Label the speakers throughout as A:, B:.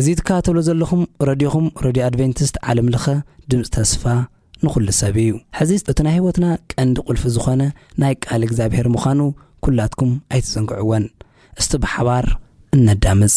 A: እዚ ትከታተሎ ዘለኹም ረድዮኹም ረድዮ ኣድቨንቲስት ዓለም ለኸ ድምጺ ተስፋ ንኹሉ ሰብ እዩ። ሕዚ እቲ ናይ ህይወትና ቀንዲ ቁልፊ ዝኾነ ናይ ቃል እግዚኣብሔር ምዃኑ ኩላትኩም ኣይትዘንግዕወን። እስቲ ብሓባር እነዳምጽ።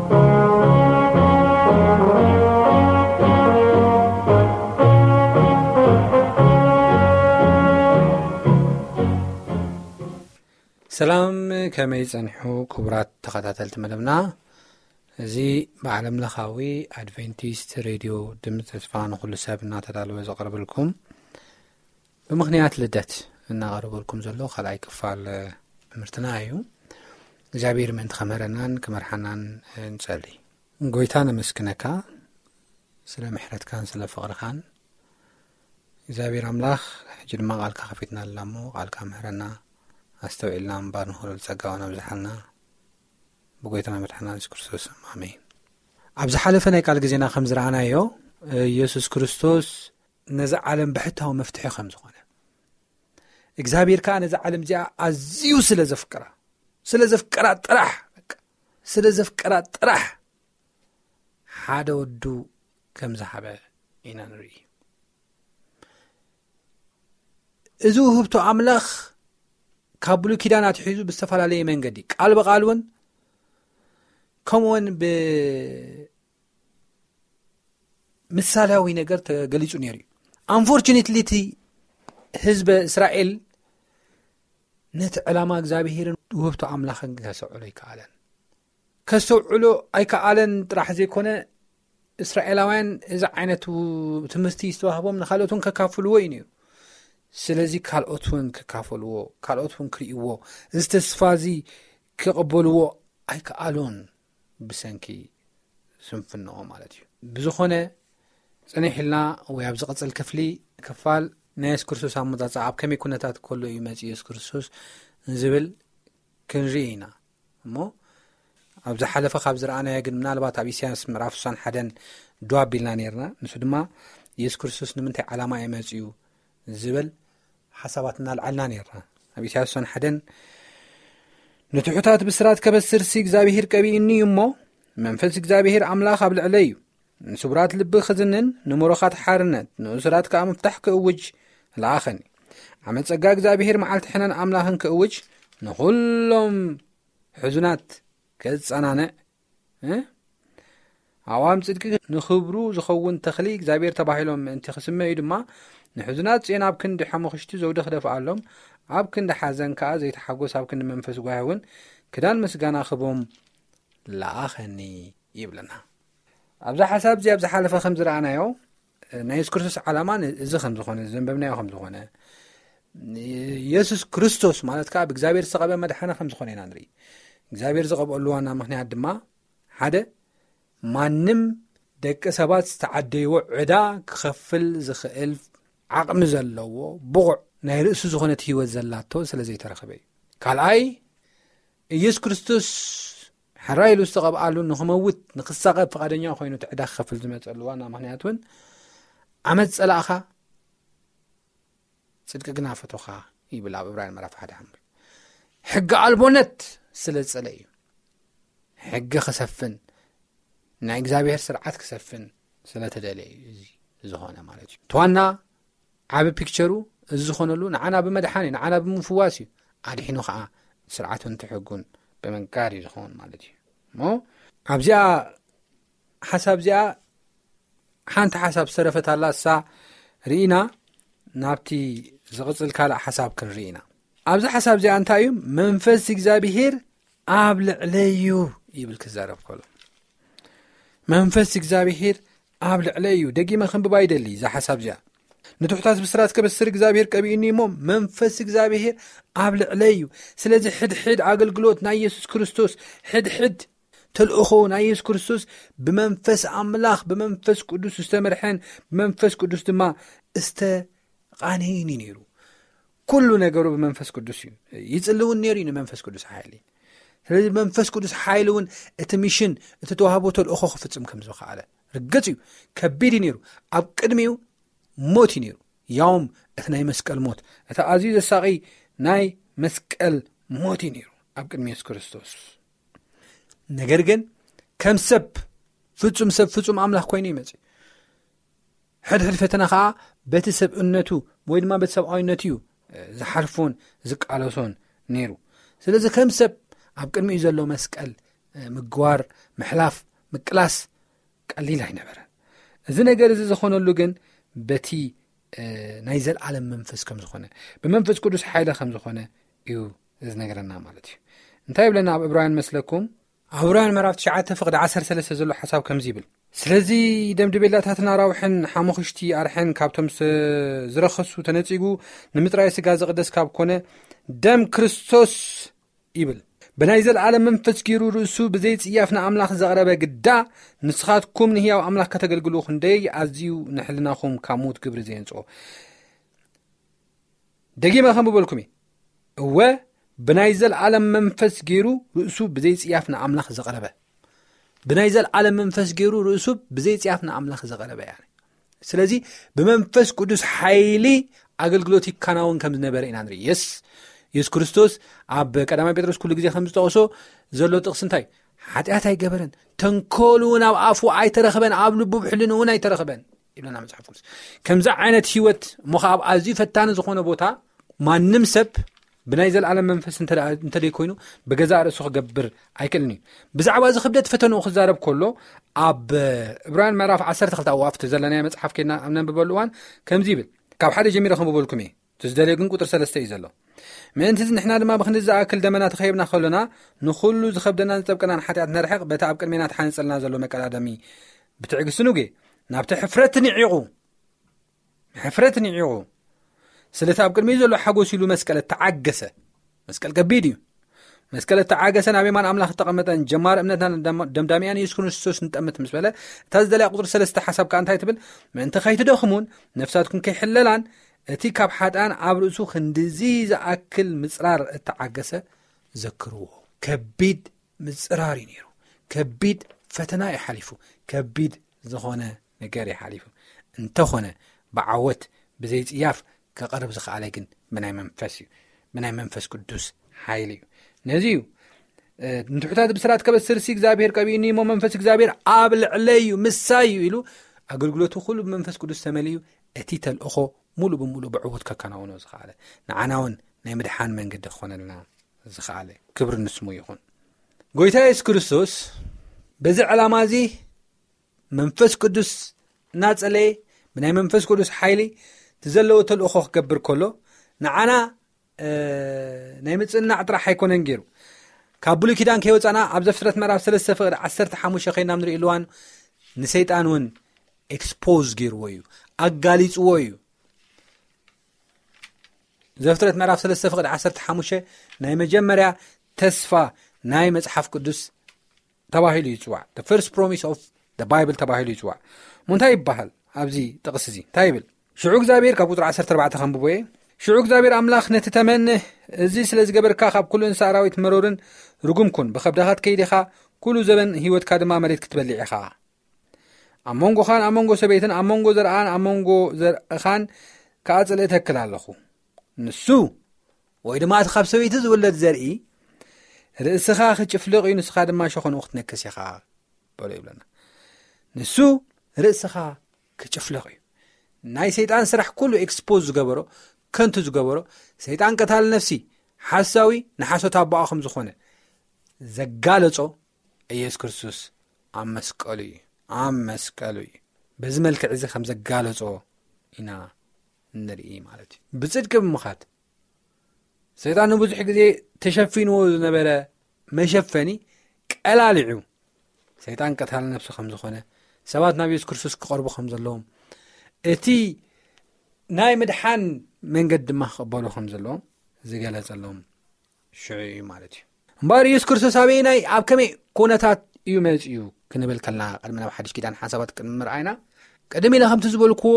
B: ሰላም ከመይ ጸንሑ ክቡራት ተኸታተልቲ መደብና እዚ ብዓለም ለኻዊ ኣድቨንቲስት ሬድዮ ድምፅ ተስፋ ንኩሉ ሰብ እናተዳለወ ዘቕርብልኩም ብምኽንያት ልደት እናቐረበልኩም ዘሎ ካልኣይ ክፋል ትምህርትና እዩ እግዚኣብሔር ምእንቲ ከምህረናን ክመርሓናን ንጸሊ ጎይታ ነመስክነካ ስለ ምሕረትካን ስለ ፍቕርኻን እግዚኣብሔር ኣምላኽ ሕጂ ድማ ቃልካ ከፊትና ኣላ እሞ ቃልካ ምህረና ኣስተውዒልና ምባር ንክእለሉ ጸጋውን ኣብዝሓልና ብጎይታና መድሓና ንስ ክርስቶስ ኣሜን ኣብ ዝሓለፈ ናይ ቃል ግዜና ከም ዝረኣናዮ የሱስ ክርስቶስ ነዚ ዓለም ብሕታዊ መፍትሒ ከም ዝኾነ እግዚኣብሄር ከዓ ነዚ ዓለም እዚኣ ኣዝዩ ስለ ዘፍቅራ ስለ ዘፍቅራ ጥራሕ ስለ ዘፍቅራ ጥራሕ ሓደ ወዱ ከም ዝሃበ ኢና ንርኢ እዚ ውህብቶ ኣምላኽ ካብ ብሉይ ኪዳን ኣትሒዙ ብዝተፈላለየ መንገዲ ቃል ብቓል እውን ከምኡውን ምሳሌያዊ ነገር ተገሊጹ ነይሩ እዩ ኣንፎርችነትሊ እቲ ህዝበ እስራኤል ነቲ ዕላማ እግዚኣብሄርን ውህብቶ ኣምላኽን ከሰዕሎ ኣይከኣለን ከሰውዕሎ ኣይከኣለን ጥራሕ ዘይኮነ እስራኤላውያን እዚ ዓይነት ትምህርቲ ዝተዋህቦም ንካልኦት እውን ከካፍልዎ እዩ ዩ ስለዚ ካልኦት እውን ክካፈልዎ ካልኦት እውን ክርእዎ እዚ ተስፋ እዚ ክቕበልዎ ኣይከኣሉን ብሰንኪ ስንፍንኦ ማለት እዩ ብዝኾነ ጽኒሕ ኢልና ወይ ኣብ ዝቕጽል ክፍሊ ክፋል ናይ የሱስ ክርስቶስ ኣመፃፃ ኣብ ከመይ ኩነታት ከሎ እዩ መፅ የሱስ ክርስቶስ ዝብል ክንርኢ ኢና እሞ ኣብ ዝሓለፈ ካብ ዝረኣናዮ ግን ምናልባት ኣብ ኢሳያስ ምዕራፍ ሱሳን ሓደን ድዋ ኣቢልና ነርና ንሱ ድማ የሱስ ክርስቶስ ንምንታይ ዓላማ እየመፅኡ ዝብል ሓሳባት እናልዓልና ነርና ኣብ ኢሳያስ ሶን ሓደን ንትሑታት ብስራት ከበስርሲ እግዚኣብሄር ቀቢኡኒ እዩ እሞ መንፈስ እግዚኣብሄር ኣምላኽ ኣብ ልዕለ እዩ ንስቡራት ልቢ ክዝንን ንሙሮኻት ሓርነት ንእሱራት ከዓ ምፍታሕ ክእውጅ ለኣኸኒ ዓመት ጸጋ እግዚኣብሄር መዓልቲ ሕነን ኣምላኽን ክእውጅ ንዅሎም ሕዙናት ከጸናንዕ ኣዋም ጽድቂ ንኽብሩ ዝኸውን ተኽሊ እግዚኣብሔር ተባሂሎም ምእንቲ ክስመዩ ድማ ንሕዙናት ጽዮን ኣብ ክንዲ ሓሙኽሽቲ ዘውዲ ክደፍኣሎም ኣብ ክንዲ ሓዘን ከኣ ዘይተሓጎስ ኣብ ክንዲ መንፈስ ጓሂ እውን ክዳን ምስጋና ክቦም ለኣኸኒ ይብለና ኣብዛ ሓሳብ እዚኣ ብዝሓለፈ ከም ዝረኣናዮ ናይ የሱስ ክርስቶስ ዓላማ እዚ ከም ዝኾነ ዘንበብናዮ ከም ዝኾነ የሱስ ክርስቶስ ማለት ከዓ ብእግዚኣብሔር ዝተቐበ መድሓና ከም ዝኾነ ኢና ንርኢ እግዚኣብሔር ዝቐብአሉ ዋና ምክንያት ድማ ሓደ ማንም ደቂ ሰባት ዝተዓደይዎ ዕዳ ክኸፍል ዝኽእል ዓቕሚ ዘለዎ ብቑዕ ናይ ርእሱ ዝኾነት ህይወት ዘላቶ ስለ ዘይተረኽበ እዩ ካልኣይ ኢየሱስ ክርስቶስ ሕራይ ኢሉ ዝተቐብኣሉ ንክመውት ንክሳቐ ፍቓደኛ ኮይኑ እቲ ዕዳ ክኸፍል ዝመፀሉ ዋና ምክንያት እውን ዓመፅ ፀላእኻ ፅድቂ ግና ፈቶኻ ይብል ኣብ እብራይን መራፍ ሓደ ሓምር ሕጊ ኣልቦነት ስለ ዝፀለ እዩ ሕጊ ክሰፍን ናይ እግዚኣብሔር ስርዓት ክሰፍን ስለተደለዩ እዩ እዚ ዝኾነ ማለት እዩ ተዋና ዓቢ ፒክቸሩ እዚ ዝኾነሉ ንዓና ብመድሓን እዩ ንዓና ብምፍዋስ እዩ ኣድሒኑ ከዓ ስርዓቱን ትሕጉን ብምንጋር እዩ ዝኸውን ማለት እዩ እሞ ኣብዚኣ ሓሳብ እዚኣ ሓንቲ ሓሳብ ዝተረፈት ኣላ እሳ ርኢና ናብቲ ዝቕፅል ካልእ ሓሳብ ክንርኢ ኢና ኣብዚ ሓሳብ እዚኣ እንታይ እዩ መንፈስ እግዚኣብሄር ኣብ ልዕለዩ ይብል ክዛረብ ከሎ መንፈስ እግዚኣብሄር ኣብ ልዕለይ እዩ ደጊመ ከንብባ ይደሊ እዛ ሓሳብ እዚኣ ንትሑታት ብስራት ከበስር እግዚኣብሄር ቀቢኡኒ እሞ መንፈስ እግዚኣብሄር ኣብ ልዕለይ እዩ ስለዚ ሕድሕድ ኣገልግሎት ናይ የሱስ ክርስቶስ ሕድሕድ ተልእኾ ናይ የሱስ ክርስቶስ ብመንፈስ ኣምላኽ ብመንፈስ ቅዱስ ዝተመርሐን ብመንፈስ ቅዱስ ድማ ዝተቓነይን እዩ ነይሩ ኩሉ ነገሩ ብመንፈስ ቅዱስ እዩ ይፅሊ እውን ነይሩ እዩ ንመንፈስ ቅዱስ ሓይሊ ስለዚ መንፈስ ቅዱስ ሓይሊ እውን እቲ ሚሽን እቲ ተዋህቦ ተልእኾ ክፍፅም ከም ዝኸኣለ ርግፅ እዩ ከቢድ እዩ ነይሩ ኣብ ቅድሚ ዩ ሞት እዩ ነይሩ ያውም እቲ ናይ መስቀል ሞት እቲ ኣዝዩ ዘሳቂ ናይ መስቀል ሞት እዩ ነይሩ ኣብ ቅድሚ የሱስ ክርስቶስ ነገር ግን ከም ሰብ ፍፁም ሰብ ፍፁም ኣምላኽ ኮይኑ ይመፅ ሕድሕድ ፈተና ኸዓ በቲ ሰብእነቱ ወይ ድማ በቲ ሰብኣዊነቱ እዩ ዝሓልፎን ዝቃለሶን ነይሩ ስለዚ ከም ሰብ ኣብ ቅድሚ እዩ ዘሎ መስቀል ምግባር ምሕላፍ ምቅላስ ቀሊል ኣይነበረን እዚ ነገር እዚ ዝኾነሉ ግን በቲ ናይ ዘለዓለም መንፈስ ከም ዝኾነ ብመንፈስ ቅዱስ ሓይለ ከም ዝኾነ እዩ ዝነገረና ማለት እዩ እንታይ ብለና ኣብ እብራውያን መስለኩም ኣብ ዕብራውያን ምዕራፍ ትሽዓተ ፍቕዲ ዓሰርተ ሰለስተ ዘሎ ሓሳብ ከምዚ ይብል ስለዚ ደም ድቤላታትን ኣራውሕን ሓሙኽሽቲ ኣርሕን ካብቶም ዝረኸሱ ተነጺጉ ንምጽራይ ስጋ ዝቕደስ ካብ ኮነ ደም ክርስቶስ ይብል ብናይ ዘለዓለም መንፈስ ገይሩ ርእሱ ብዘይ ጽያፍ ንኣምላኽ ዘቕረበ ግዳ ንስኻትኩም ንህያው ኣምላኽ ከተገልግሉ ክንደይ ኣዝዩ ንሕልናኹም ካብ ሞት ግብሪ ዘየንጽኦ ደጊመ ከምብበልኩም እየ እወ ብናይ ዘለዓለም መንፈስ ገይሩ ርእሱ ብዘይ ፅያፍ ንኣምላኽ ዘቕረበ ብናይ ዘለዓለም መንፈስ ገይሩ ርእሱ ብዘይ ፅያፍ ንኣምላኽ ዘቐረበ እያ ስለዚ ብመንፈስ ቅዱስ ሓይሊ ኣገልግሎት ይከናውን ከም ዝነበረ ኢና ንርኢ የስ የሱስ ክርስቶስ ኣብ ቀዳማይ ጴጥሮስ ኩሉ ግዜ ከም ዝጠቕሶ ዘሎ ጥቕሲ እንታይ ሓጢኣት ኣይገበረን ተንኮል እውን ኣብ ኣፉ ኣይተረኽበን ኣብ ልቡ ብሕልን እውን ኣይተረኽበን ይብለና መፅሓፍ ቅዱስ ከምዚ ዓይነት ሂወት እሞ ከዓ ኣብ ኣዝዩ ፈታኒ ዝኾነ ቦታ ማንም ሰብ ብናይ ዘለኣለም መንፈስ እንተደይ ኮይኑ ብገዛእ ርእሱ ክገብር ኣይክእልን እዩ ብዛዕባ እዚ ክብደት ፈተንኡ ክዛረብ ከሎ ኣብ እብራን ምዕራፍ 12 ኣዋፍቲ ዘለና መፅሓፍ ከና ኣብ ነንብበሉ እዋን ከምዚ ይብል ካብ ሓደ ጀሚሮ ክንብበልኩም እየ እቲ ዝደልዮ ግን ቁፅሪ ሰለስተ እዩ ዘሎ። ምእንቲ እዚ ንሕና ድማ ብክንዲ ዝኣክል ደመና ተኸብና ከሎና ንኹሉ ዝኸብደናን ዝጠብቀናን ሓጢኣት ነርሕቕ በቲ ኣብ ቅድሜና ተሓንጸልና ዘሎ መቀዳደሚ ብትዕግስቲ ኑጌ ናብቲ ሕፍረት ንዒቑ ሕፍረት ንዒቑ ስለቲ ኣብ ቅድሚኡ ዘሎ ሓጎስ ኢሉ መስቀለ ተዓገሰ መስቀል ከቢድ እዩ መስቀል እተዓገሰን ኣብ የማን ኣምላኽ እተቐመጠን ጀማር እምነትናን ደምዳሚኣን የሱስ ክርስቶስ ንጠምት ምስ በለ እታ ዝደለያ ቁፅሪ ሰለስተ ሓሳብ ከዓ እንታይ ትብል ምእንቲ ከይትደኽሙን ነፍሳትኩም ከይሕለላን እቲ ካብ ሓጣን ኣብ ርእሱ ክንዲዙ ዝኣክል ምፅራር እተዓገሰ ዘክርዎ ከቢድ ምፅራር እዩ ነይሩ ከቢድ ፈተና እዩ ሓሊፉ ከቢድ ዝኾነ ነገር እዩ ሓሊፉ እንተኾነ ብዓወት ብዘይፅያፍ ከቐርብ ዝኸኣለ ግን ብናይ መንፈስ እዩ ብናይ መንፈስ ቅዱስ ሓይሊ እዩ ነዚ እዩ ንትሑታት ብስራት ከበስርሲ እግዚኣብሄር ቀቢኡኒ እሞ መንፈስ እግዚኣብሄር ኣብ ልዕለ እዩ ምሳይ እዩ ኢሉ ኣገልግሎቱ ኩሉ ብመንፈስ ቅዱስ ተመልዩ እቲ ተልእኾ ሙሉእ ብምሉእ ብዕዉት ከከናውኖ ዝኸኣለ ንዓና እውን ናይ ምድሓን መንገዲ ክኾነልና ዝኸኣለ ክብሪ ንስሙ ይኹን ጎይታ የሱስ ክርስቶስ በዚ ዕላማ እዚ መንፈስ ቅዱስ እናጸለየ ብናይ መንፈስ ቅዱስ ሓይሊ እቲዘለዎ ተልእኾ ክገብር ከሎ ንዓና ናይ ምጽናዕ ጥራሕ ኣይኮነን ገይሩ ካብ ብሉይ ኪዳን ከይወፃእና ኣብ ዘፍጥረት መራፍ ሰለስተ ፍቅሪ ዓሰርተ ሓሙሽተ ከይና ብ ንሪእኣሉ ዋን ንሰይጣን እውን ኤክስፖዝ ገይርዎ እዩ ኣጋሊፅዎ እዩ ዘፍጥረት መራፍ ሰለስተ ፍቅሪ ዓሰርተ ሓሙሽተ ናይ መጀመርያ ተስፋ ናይ መፅሓፍ ቅዱስ ተባሂሉ ይፅዋዕ ፍርስት ፕሮሚስ ኦፍ ባይብል ተባሂሉ ይፅዋዕ እሞ እንታይ ይበሃል ኣብዚ ጥቕስ እዚ እንታይ ይብል ሽዑ እግዚኣብሔር ካብ ቁፅሪ 14 ከንብቦ እየ ሽዑ እግዚኣብሔር ኣምላኽ ነቲ ተመን እዚ ስለ ዝገበርካ ካብ ኩሉ እንሳ ኣራዊት መሮርን ርጉም ኩን ብከብዳኻ ትከይዲኻ ኩሉ ዘበን ህይወትካ ድማ መሬት ክትበሊዕ ኢኻ ኣብ መንጎኻን ኣብ መንጎ ሰበይትን ኣብ መንጎ ዘርኣን ኣብ መንጎ ዘርእኻን ከዓ ፅልእ ተክል ኣለኹ ንሱ ወይ ድማ እቲ ኻብ ሰበይቲ ዝውለድ ዘርኢ ርእስኻ ኽጭፍልቕ እዩ ንስኻ ድማ ሸኾንኡ ክትነክስ ኢኻ በሎ ይብለና ንሱ ርእስኻ ክጭፍልቕ እዩ ናይ ሰይጣን ስራሕ ኩሉ ኤክስፖዝ ዝገበሮ ከንቱ ዝገበሮ ሰይጣን ቀታል ነፍሲ ሓሳዊ ንሓሶት ኣቦኣ ከም ዝኾነ ዘጋለጾ ኢየሱስ ክርስቶስ ኣብ መስቀሉ እዩ ኣብ መስቀሉ እዩ በዚ መልክዕ እዚ ከም ዘጋለጾ ኢና ንርኢ ማለት እዩ ብፅድቂ ብምኻት ሰይጣን ንብዙሕ ግዜ ተሸፊንዎ ዝነበረ መሸፈኒ ቀላሊዑ ሰይጣን ቀታል ነብሲ ከም ዝኾነ ሰባት ናብ የሱስ ክርስቶስ ክቐርቡ ከም ዘለዎም እቲ ናይ ምድሓን መንገድ ድማ ክቕበሉ ከም ዘለዎም ዝገለጸሎም ሽዑ እዩ ማለት እዩ እምበኣር የሱስ ክርስቶስ ኣበይ ናይ ኣብ ከመይ ኩነታት እዩ መፅ እዩ ክንብል ከለና ቅድሚ ናብ ሓድሽ ኪዳን ሓሳባት ቅድሚ ምርኣይና ቅድሚ ኢለ ከምቲ ዝበልክዎ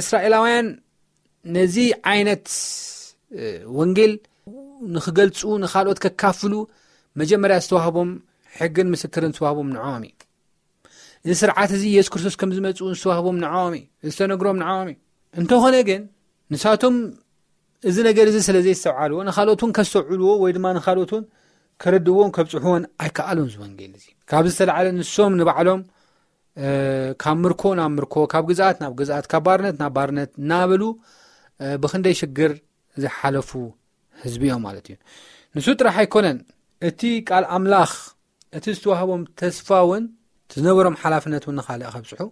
B: እስራኤላውያን ነዚ ዓይነት ወንጌል ንክገልፁ ንካልኦት ከካፍሉ መጀመርያ ዝተዋህቦም ሕግን ምስክርን ዝተዋህቦም ንዕኦም እዩ እዚ ስርዓት እዚ የሱስ ክርስቶስ ከም ዝመፅ ዝተዋህቦም ንዕኦም እዩ ዝተነግሮም ንዕኦም እዩ እንተኾነ ግን ንሳቶም እዚ ነገር እዚ ስለ ዘይዝተብዓልዎ ንካልኦት ውን ከዝተውዕልዎ ወይ ድማ ንካልኦት ውን ከረድዎን ከብፅሑዎን ኣይከኣሉን ዝወንጌል እዚ ካብዚ ዝተላዓለ ንሶም ንባዕሎም ካብ ምርኮ ናብ ምርኮ ካብ ግዝኣት ናብ ግዝኣት ካብ ባርነት ናብ ባርነት ናበሉ ብክንደይ ሽግር ዝሓለፉ ህዝቢ እዮም ማለት እዩ ንሱ ጥራሕ ኣይኮነን እቲ ቃል ኣምላኽ እቲ ዝተዋህቦም ተስፋ እውን ዝነበሮም ሓላፍነት እውን ንካልእ ከብፅሑ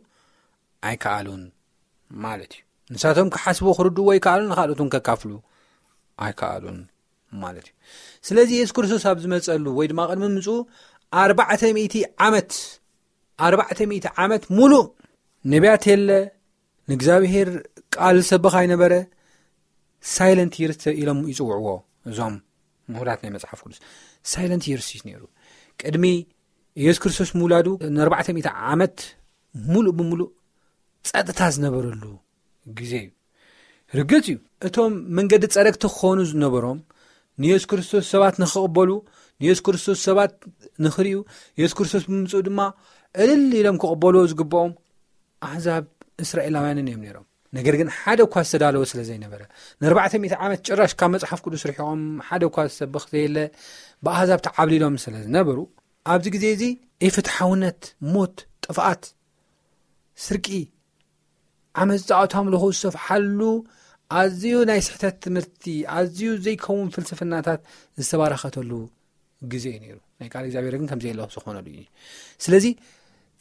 B: ኣይከኣሉን ማለት እዩ ንሳቶም ክሓስቡ ክርድዎ ይከኣሉ ንካልኦት ን ከካፍሉ ኣይከኣሉን ማለት እዩ ስለዚ የሱስ ክርስቶስ ኣብ ዝመፀሉ ወይ ድማ ቅድሚ ምፁ ኣርባዕተ ሚእቲ ዓመት ኣርባዕተ ሚእቲ ዓመት ሙሉእ ነቢያት የለ ንእግዚኣብሄር ቃል ዝሰብኽ ኣይነበረ ሳይለንት ይርስ ኢሎም ይፅውዕዎ እዞም ምሁራት ናይ መፅሓፍ ቅዱስ ሳይለንት ይርስ እዩ ነይሩ ቅድሚ ኢየሱስ ክርስቶስ ምውላዱ ንኣርባዕተ ዓመት ሙሉእ ብምሉእ ፀጥታ ዝነበረሉ ግዜ እዩ ርግጽ እዩ እቶም መንገዲ ጸረግቲ ክኾኑ ዝነበሮም ንየሱ ክርስቶስ ሰባት ንክቕበሉ ንየሱ ክርስቶስ ሰባት ንክርዩ የሱ ክርስቶስ ብምምፅኡ ድማ እልል ኢሎም ክቕበልዎ ዝግብኦም ኣሕዛብ እስራኤላውያንን እዮም ነይሮም ነገር ግን ሓደ እኳ ዝተዳለወ ስለ ዘይነበረ ንርባዕተ ሚት ዓመት ጭራሽ ካብ መፅሓፍ ቅዱስ ርሒቆም ሓደ እኳ ዝሰብኽ ዘየለ ብኣሕዛብ ተዓብሊሎም ስለ ዝነበሩ ኣብዚ ግዜ እዚ ኢፍትሓውነት ሞት ጥፍኣት ስርቂ ዓመት ዝጣዖት ኣምልኹ ዝሰፍሓሉ ኣዝዩ ናይ ስሕተት ትምህርቲ ኣዝዩ ዘይከውን ፍልስፍናታት ዝተባረኸተሉ ግዜ እዩ ነይሩ ናይ ካል እግዚኣብሔር ግን ከምዘይ ለኹ ዝኾነሉ እዩ ስለዚ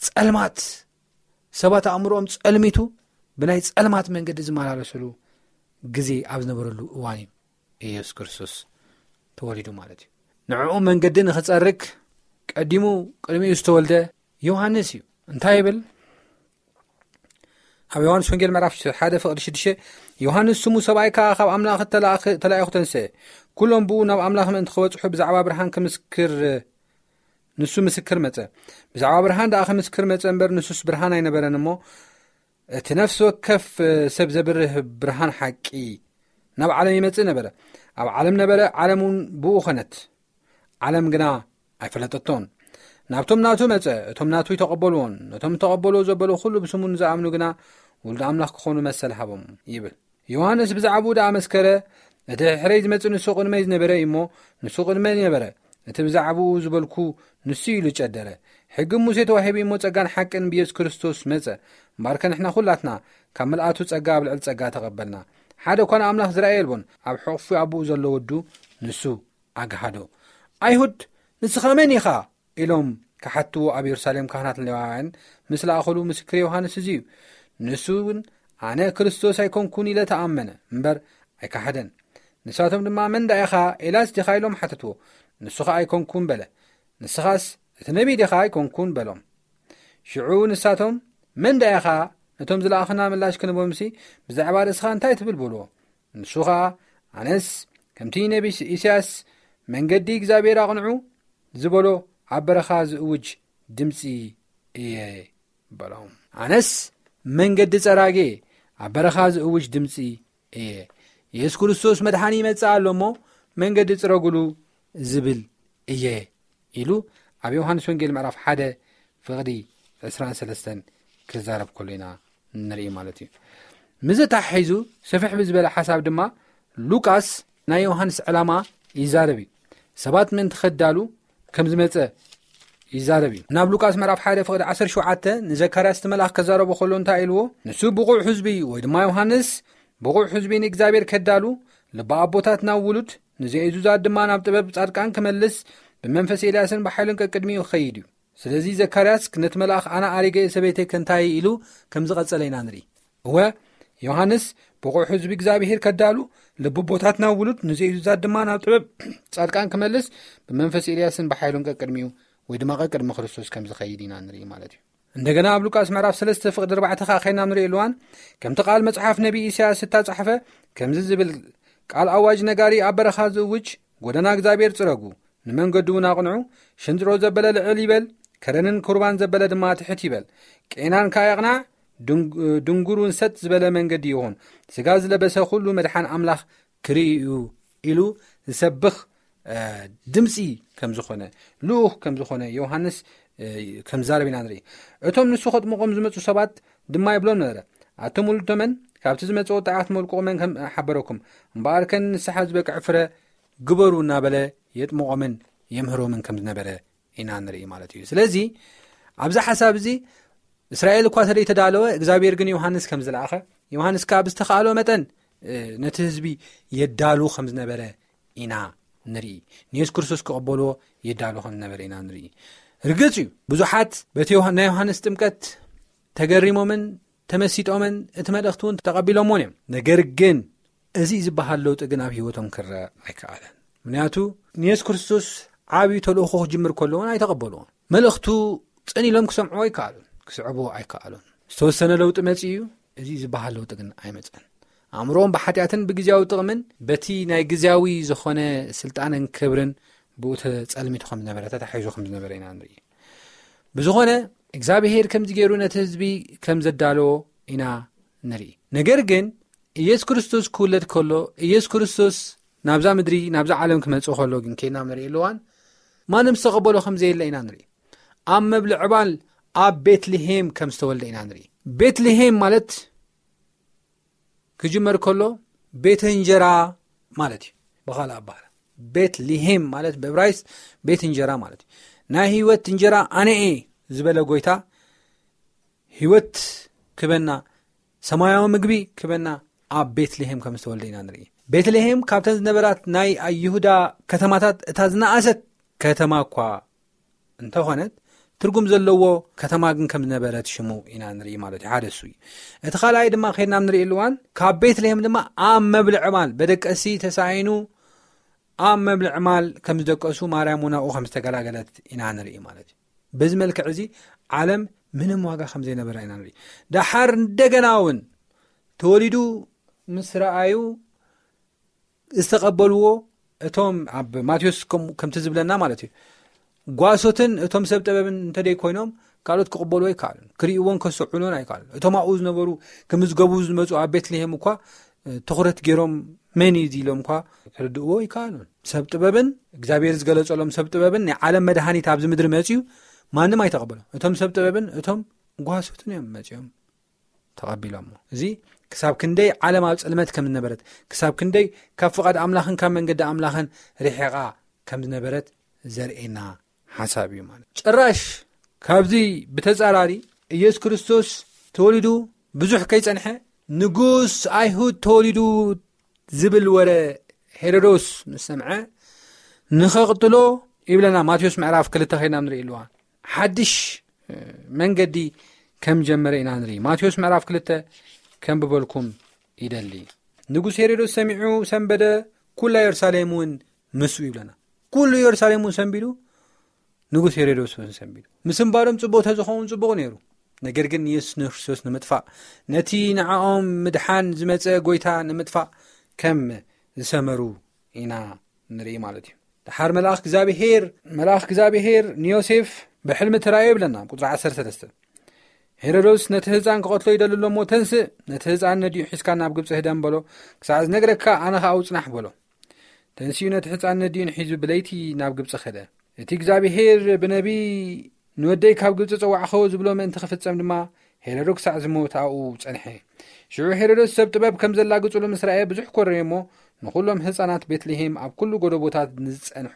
B: ፀልማት ሰባት ኣእምሮኦም ፀልሚቱ ብናይ ፀልማት መንገዲ ዝመላለሰሉ ግዜ ኣብ ዝነበረሉ እዋን እዩ ኢየሱስ ክርስቶስ ተወሊዱ ማለት እዩ ንዕኡ መንገዲ ንኽጸርግ ቀዲሙ ቅድሚኡ ዝተወልደ ዮሃንስ እዩ እንታይ ይብል ኣብ ዮሃንስ ወንጌል መራፍ ሓደ ፍቕዲ ሽዱሸ ዮሃንስ ስሙ ሰብኣይ ከኣ ካብ ኣምላኽ ተላኢኹ ተንሰ ኩሎም ብኡ ናብ ኣምላኽ ምእንቲ ክበጽሑ ብዛዕባ ብርሃን ክምስክር ንሱ ምስክር መጸ ብዛዕባ ብርሃን ደኣ ክምስክር መጸ እምበር ንሱስ ብርሃን ኣይነበረን እሞ እቲ ነፍሲ ወከፍ ሰብ ዘብርህ ብርሃን ሓቂ ናብ ዓለም ይመጽእ ነበረ ኣብ ዓለም ነበረ ዓለም እውን ብኡ ኸነት ዓለም ግና ኣይፈለጠቶን ናብቶም ናቱ መጸ እቶም ናቱ ይተቐበልዎን ነቶም ተቐበልዎ ዘበሉ ኩሉ ብስሙን ዝኣምኑ ግና ውሉድ ኣምላኽ ክኾኑ መሰል ሃቦም ይብል ዮሃንስ ብዛዕባኡ ደኣ መስከረ፣ እቲ ሕሕረይ ዝመጽእ ንሱ ቅድመይ ዝነበረ እዩ እሞ፣ ንሱ ቅድመይ ነበረ፣ እቲ ብዛዕባኡ ዝበልኩ ንሱ እዩ ኢሉ ጨደረ። ሕጊ ሙሴ ተዋሂቡ እሞ ጸጋን ሓቅን ብየሱስ ክርስቶስ መጸ። እምበኣር ከንሕና ኩላትና ካብ ምልኣቱ ጸጋ ኣብ ልዕሊ ጸጋ ተቐበልና። ሓደ እኳ ንኣምላኽ ዝረኣየ የልቦን፣ ኣብ ሕቕፉ ኣቦኡ ዘሎ ወዱ ንሱ ኣግሃዶ። ኣይሁድ ንስኻ መን ኢኻ? ኢሎም ክሓትዎ ኣብ የሩሳሌም ካህናትን ሌዋውያን ምስ ለኣኹሉ ምስክር ዮሃንስ እዚ እዩ ንሱ እውን ኣነ ክርስቶስ ኣይኮንኩን ኢለ ተኣመነ እምበር ኣይካሓደን ንሳቶም ድማ መን ዳ ኢኻ ኤላስ ዲኻ ኢሎም ሓተትዎ ንሱ ኸዓ ኣይኮንኩን በለ ንስኻስ እቲ ነቢይ ዲኻ ኣይኮንኩን በሎም ሽዑ ንሳቶም መን ዳ ኢኻ ነቶም ዝለኣኽና ምላሽ ክንቦምሲ ብዛዕባ ርእስኻ እንታይ ትብል በልዎ ንሱ ኸኣ ኣነስ ከምቲ ነቢ ኢሳያስ መንገዲ እግዚኣብሔር ኣቕንዑ ዝበሎ ኣብ በረኻ ዝእውጅ ድምጺ እየ በሎ። ኣነስ መንገዲ ጸራጌ ኣብ በረኻ ዝእውጅ ድምጺ እየ የሱስ ክርስቶስ መድሓኒ ይመጽእ ኣሎ እሞ መንገዲ ጽረግሉ ዝብል እየ ኢሉ ኣብ ዮሃንስ ወንጌል ምዕራፍ ሓደ ፍቕዲ ዕስራን ሰለስተን ክዛረብ ከሎ ኢና ንርኢ ማለት እዩ ምዘ ተሓሒዙ ሰፍሕ ብዝበለ ሓሳብ ድማ ሉቃስ ናይ ዮሃንስ ዕላማ ይዛረብ እዩ ሰባት ምእንቲ ከዳሉ ከም ዝመፀ ይዛረብ እዩ ናብ ሉቃስ ምዕራፍ ሓደ ፍቅዲ 17 ንዘካርያስ ትመልኣኽ ከዛረቦ ከሎ እንታይ ኢልዎ ንሱ ብቑዕ ህዝቢ ወይ ድማ ዮሃንስ ብቑዕ ህዝቢ ንእግዚኣብሔር ከዳሉ ልባ ኣቦታት ናብ ውሉድ ንዘኤዙዛት ድማ ናብ ጥበብ ጻድቃን ክመልስ ብመንፈስ ኤልያስን ብሓይልን ቀቅድሚኡ ክኸይድ እዩ ስለዚ ዘካርያስ ነቲ መልኣኽ ኣና ኣሪገ ሰበይተይ ከንታይ ኢሉ ከም ዝቐጸለ ኢና ንርኢ እወ ዮሃንስ ብቑዕ ህዝቢ እግዚኣብሄር ከዳሉ ልብቦታት ናብ ውሉድ ንዘእዙዛት ድማ ናብ ጥበብ ጻድቃን ክመልስ ብመንፈስ ኤልያስን ብሓይሉን ቀቅድሚኡ ወይ ድማ ቀቅድሚ ክርስቶስ ከም ዝኸይድ ኢና ንርኢ ማለት እዩ እንደገና ኣብ ሉቃስ ምዕራፍ 3 ፍቕዲ 4 ከኣ ከይና ንርእየሉ እዋን ከምቲ ቓል መጽሓፍ ነቢ ኢሳያስ እታጻሓፈ ከምዚ ዝብል ቃል ኣዋጅ ነጋሪ ኣብ በረኻ ዝእውጅ ጐደና እግዚኣብሔር ጽረጉ ንመንገዱ እውን ኣቕንዑ ሽንጥሮ ዘበለ ልዕል ይበል ከረንን ኩርባን ዘበለ ድማ ትሕት ይበል ቄናን ከኣ ያቕናዕ ድንጉር እውን ሰጥ ዝበለ መንገዲ ይኹን ስጋ ዝለበሰ ኩሉ መድሓን ኣምላኽ ክርኢዩ ኢሉ ዝሰብኽ ድምፂ ከም ዝኾነ ልኡኽ ከም ዝኾነ ዮሃንስ ከምዛረብ ኢና ንርኢ እቶም ንሱ ከጥምቆም ዝመፁ ሰባት ድማ ይብሎም ነበረ ኣቶም ውሉድቶመን ካብቲ ዝመፀኦ ጣዓት መልቁቕመን ከም ሓበረኩም እምበኣር ከን ንስሓ ዝበቅዕ ፍረ ግበሩ እናበለ የጥምቖምን የምህሮምን ከም ዝነበረ ኢና ንርኢ ማለት እዩ ስለዚ ኣብዚ ሓሳብ እዚ እስራኤል እኳ ተደይ ተዳለወ እግዚኣብሔር ግን ዮሃንስ ከም ዝለኣኸ ዮሃንስ ከኣ ብዝተካኣሎ መጠን ነቲ ህዝቢ የዳሉ ከም ዝነበረ ኢና ንርኢ ንየሱ ክርስቶስ ክቕበልዎ የዳሉ ከም ዝነበረ ኢና ንርኢ ርግፅ እዩ ብዙሓት በቲ ናይ ዮሃንስ ጥምቀት ተገሪሞምን ተመሲጦምን እቲ መልእኽቲ እውን ተቐቢሎምዎን እዮም ነገር ግን እዚ ዝበሃል ለውጢ ግን ኣብ ሂወቶም ክረአ ኣይከኣለን ምክንያቱ ንየሱስ ክርስቶስ ዓብዩ ተልእኹ ክጅምር ከለዎን ኣይተቐበልዎን መልእኽቱ ፅን ኢሎም ክሰምዕዎ ኣይከኣሉን ክስዕብዎ ኣይከኣሉን ዝተወሰነ ለውጢ መፅ እዩ እዚ ዝበሃል ለውጢ ግን ኣይመፀን ኣእምሮኦም ብሓጢኣትን ብግዜያዊ ጥቕምን በቲ ናይ ግዜያዊ ዝኾነ ስልጣንን ክብርን ብኡ ተፀልሚቱ ከም ዝነበረ ተታሒዙ ከም ዝነበረ ኢና ንርኢ ብዝኾነ እግዚኣብሄር ከምዚ ገይሩ ነቲ ህዝቢ ከም ዘዳለዎ ኢና ንርኢ ነገር ግን ኢየሱስ ክርስቶስ ክውለድ ከሎ ኢየሱስ ክርስቶስ ናብዛ ምድሪ ናብዛ ዓለም ክመፅእ ከሎ ግን ከይና ንሪኢ ኣለዋን ማንም ዝተቐበሎ ከም ዘየለ ኢና ንርኢ ኣብ መብሊ ዕባል ኣብ ቤትልሄም ከም ዝተወልደ ኢና ንርኢ ቤትልሄም ማለት ክጅመር ከሎ ቤተ እንጀራ ማለት እዩ ብካልእ ኣባህላ ቤት ሊሄም ማለት ብእብራይስ ቤት እንጀራ ማለት እዩ ናይ ህይወት እንጀራ ኣነ እየ ዝበለ ጎይታ ህይወት ክበና ሰማያዊ ምግቢ ክበና ኣብ ቤት ልሄም ከም ዝተወልደ ኢና ንርኢ ቤት ልሄም ካብተን ዝነበራት ናይ ኣይሁዳ ከተማታት እታ ዝነኣሰት ከተማ እኳ እንተኾነ ትርጉም ዘለዎ ከተማ ግን ከም ዝነበረት ሽሙ ኢና ንርኢ ማለት እዩ ሓደ እሱ እዩ እቲ ካልኣይ ድማ ከድና ንርእየኣሉዋን ካብ ቤት ልሄም ድማ ኣብ መብሊ ዕማል በደቀሲ ተሳይኑ ኣብ መብሊ ዕማል ከም ዝደቀሱ ማርያም ውናኡ ከም ዝተገላገለት ኢና ንርኢ ማለት እዩ በዚ መልክዕ እዚ ዓለም ምንም ዋጋ ከም ዘይነበረ ኢና ንርኢ ዳሓር እንደገና እውን ተወሊዱ ምስ ረኣዩ ዝተቐበልዎ እቶም ኣብ ማቴዎስ ከምቲ ዝብለና ማለት እዩ ጓሶትን እቶም ሰብ ጥበብን እንተደይ ኮይኖም ካልኦት ክቕበሉ ኣይከኣሉ ክርእዎን ከስዕሉን ኣይከኣሉ እቶም ኣብኡ ዝነበሩ ክምዝገቡ ዝመፁ ኣብ ቤት ልሄም እኳ ትኩረት ገይሮም መን እዩ ኢሎም እኳ ክርድእዎ ኣይከኣሉን ሰብ ጥበብን እግዚኣብሔር ዝገለፀሎም ሰብ ጥበብን ናይ ዓለም መድሃኒት ኣብዚ ምድሪ መፅዩ ማንም ኣይተቐበሎም እቶም ሰብ ጥበብን እቶም ጓሶትን እዮም መፅኦም ተቐቢሎሞ እዚ ክሳብ ክንደይ ዓለም ኣብ ፅልመት ከም ዝነበረት ክሳብ ክንደይ ካብ ፍቓድ ኣምላኽን ካብ መንገዲ ኣምላኽን ርሒቓ ከም ዝነበረት ዘርእና ሓሳብ እዩ ማለት ጭራሽ ካብዚ ብተፃራሪ ኢየሱስ ክርስቶስ ተወሊዱ ብዙሕ ከይፀንሐ ንጉስ ኣይሁድ ተወሊዱ ዝብል ወረ ሄሮዶስ ምስ ሰምዐ ንኸቕትሎ ይብለና ማቴዎስ ምዕራፍ ክልተ ኸይና ንርኢ ኣለዋ ሓድሽ መንገዲ ከም ጀመረ ኢና ንርኢ ማቴዎስ ምዕራፍ 2ልተ ከምብበልኩም ይደሊ ንጉስ ሄሬዶስ ሰሚዑ ሰንበደ ኩላ የሩሳሌም እውን ምስ ይብለና ኩሉ የሩሳሌም እውን ሰንቢዱ ንጉስ ሄሬዶስ እውን ሰንቢዱ ምስ እምባዶም ፅቡቅ ተዝኸውን ፅቡቅ ነይሩ ነገር ግን ንየሱስ ንክርስቶስ ንምጥፋእ ነቲ ንዕኦም ምድሓን ዝመፀ ጎይታ ንምጥፋእ ከም ዝሰመሩ ኢና ንርኢ ማለት እዩ ድሓር መልኣኽ እግዚኣብሄር መልኣኽ እግዚኣብሄር ንዮሴፍ ብሕልሚ ተራዮ ይብለና ቁፅሪ 13 ሄሮዶስ ነቲ ህፃን ክቐትሎ ይደሊ ኣሎሞ ተንስእ ነቲ ህፃን ነዲኡ ሒዝካ ናብ ግብፂ ህደም በሎ ክሳዕ ዝነግረካ ኣነ ኸኣ ውፅናሕ በሎ ተንስኡ ነቲ ህፃን ነዲኡን ሒዙ ብለይቲ ናብ ግብፂ ኸደ እቲ እግዚኣብሄር ብነቢይ ንወደይ ካብ ግብጺ ጸዋዕክዎ ዝብሎ ምእንቲ ክፍጸም ድማ ሄሮዶ ክሳዕ ዝሞት ኣብኡ ጸንሐ። ሽዑ ሄሮዶስ ሰብ ጥበብ ከም ዘላግጹሉ ምስ ረኣየ ብዙሕ ኮረየ እሞ ንዅሎም ህጻናት ቤትልሄም ኣብ ኵሉ ጎደቦታት ንዝጸንሑ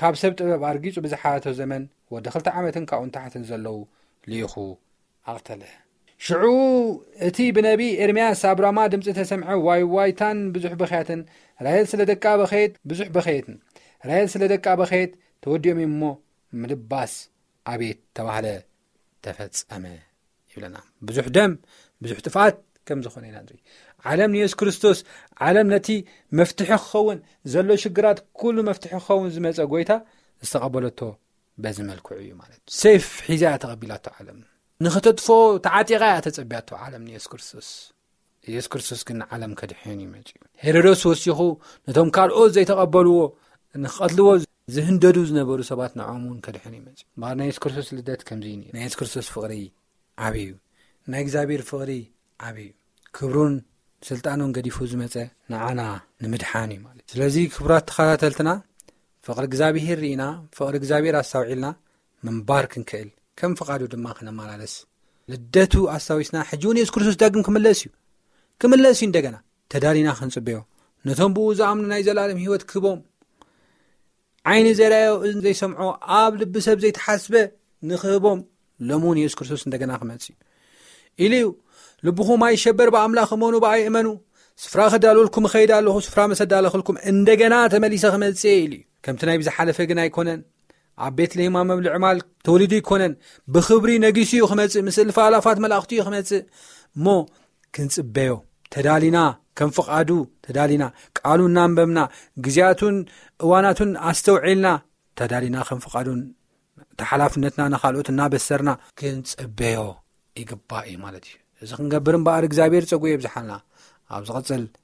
B: ካብ ሰብ ጥበብ ኣርጊጹ ብዝሓተቶ ዘመን ወዲ ክልተ ዓመትን ካብኡን ታሕትን ዘለዉ ልኢኹ ኣቕተለ። ሽዑ እቲ ብነብዪ ኤርምያስ ኣብ ራማ ድምጺ እተሰምዐ ዋይዋይታን ብዙሕ ብኽያትን ራሄል ስለ ደቃ በኸየት ብዙሕ በኸየትን ራሄል ስለ ደቃ በኸየት ተወዲኦም እዮም እሞ ምልባስ ኣቤት ተባህለ ተፈጸመ ይብለና ብዙሕ ደም ብዙሕ ጥፍኣት ከም ዝኾነ ኢና ንርኢ ዓለም ንየሱስ ክርስቶስ ዓለም ነቲ መፍትሒ ክኸውን ዘሎ ሽግራት ኩሉ መፍትሒ ክኸውን ዝመፀ ጎይታ ዝተቐበለቶ በዚ መልክዑ እዩ ማለት እዩ ሰይፍ ሒዛ እያ ተቐቢላቶ ዓለም ንክተጥፍኦ ተዓጢቓ እያ ተፀቢያቶ ዓለም ንየሱስ ክርስቶስ ኢየሱስ ክርስቶስ ግን ንዓለም ከድሕን እዩ መፅኡ ሄሮዶስ ወሲኹ ነቶም ካልኦት ዘይተቐበልዎ ንክቐትልዎ ዝህንደዱ ዝነበሩ ሰባት ንዖም እውን ከድሕን እዩ መፅኡ ባር ናይ የሱስ ክርስቶስ ልደት ከምዙ እዩ ናይ የሱስ ክርስቶስ ፍቕሪ ዓብ እዩ ናይ እግዚኣብሔር ፍቕሪ ዓብ እዩ ክብሩን ስልጣኑን ገዲፉ ዝመፀ ንዓና ንምድሓን እዩ ማለት እዩ ስለዚ ክብራት ተኸታተልትና ፍቕሪ እግዚኣብሄር ርኢና ፍቕሪ እግዚኣብሄር ኣስታውዒልና ምንባር ክንክእል ከም ፍቓዱ ድማ ክነመላለስ ልደቱ ኣስታዊስና ሕጂ እውን የሱስ ክርስቶስ ዳግም ክምለስ እዩ ክምለስ እዩ እንደገና ተዳሊና ክንፅበዮ ነቶም ብኡ ዝኣምኑ ናይ ዘላለም ሂወት ክህቦም ዓይኒ ዘረኣዮ እ ዘይሰምዖ ኣብ ልቢ ሰብ ዘይተሓስበ ንክህቦም ሎሚ እውን የሱስ ክርስቶስ እንደገና ክመፅ እዩ ኢሉ እዩ ልብኹም ኣይሸበር ብኣምላኽ እመኑ ብኣይ እመኑ ስፍራ ክዳልወልኩም ኸይድ ኣለኹ ስፍራ መሰዳለክልኩም እንደገና ተመሊሰ ክመፅእ ኢሉ እዩ ከምቲ ናይ ብዝሓለፈ ግን ኣይኮነን ኣብ ቤት ልሂማ መብልዕ ማል ተወሊዱ ኣይኮነን ብኽብሪ ነጊሱ እዩ ክመፅእ ምስ እልፋ ኣላፋት መላእኽቲ እዩ ክመፅእ እሞ ክንፅበዮ ተዳሊና ከም ፍቓዱ ተዳሊና ቃሉ እናንበብና ግዜያቱን እዋናቱን ኣስተውዒልና ተዳሊና ከም ፍቓዱን ተሓላፍነትና ንካልኦት እናበሰርና ክንፅበዮ ይግባእ እዩ ማለት እዩ እዚ ክንገብር እምበኣር እግዚኣብሔር ፀጉ የብዝሓልና ኣብ ዝቕፅል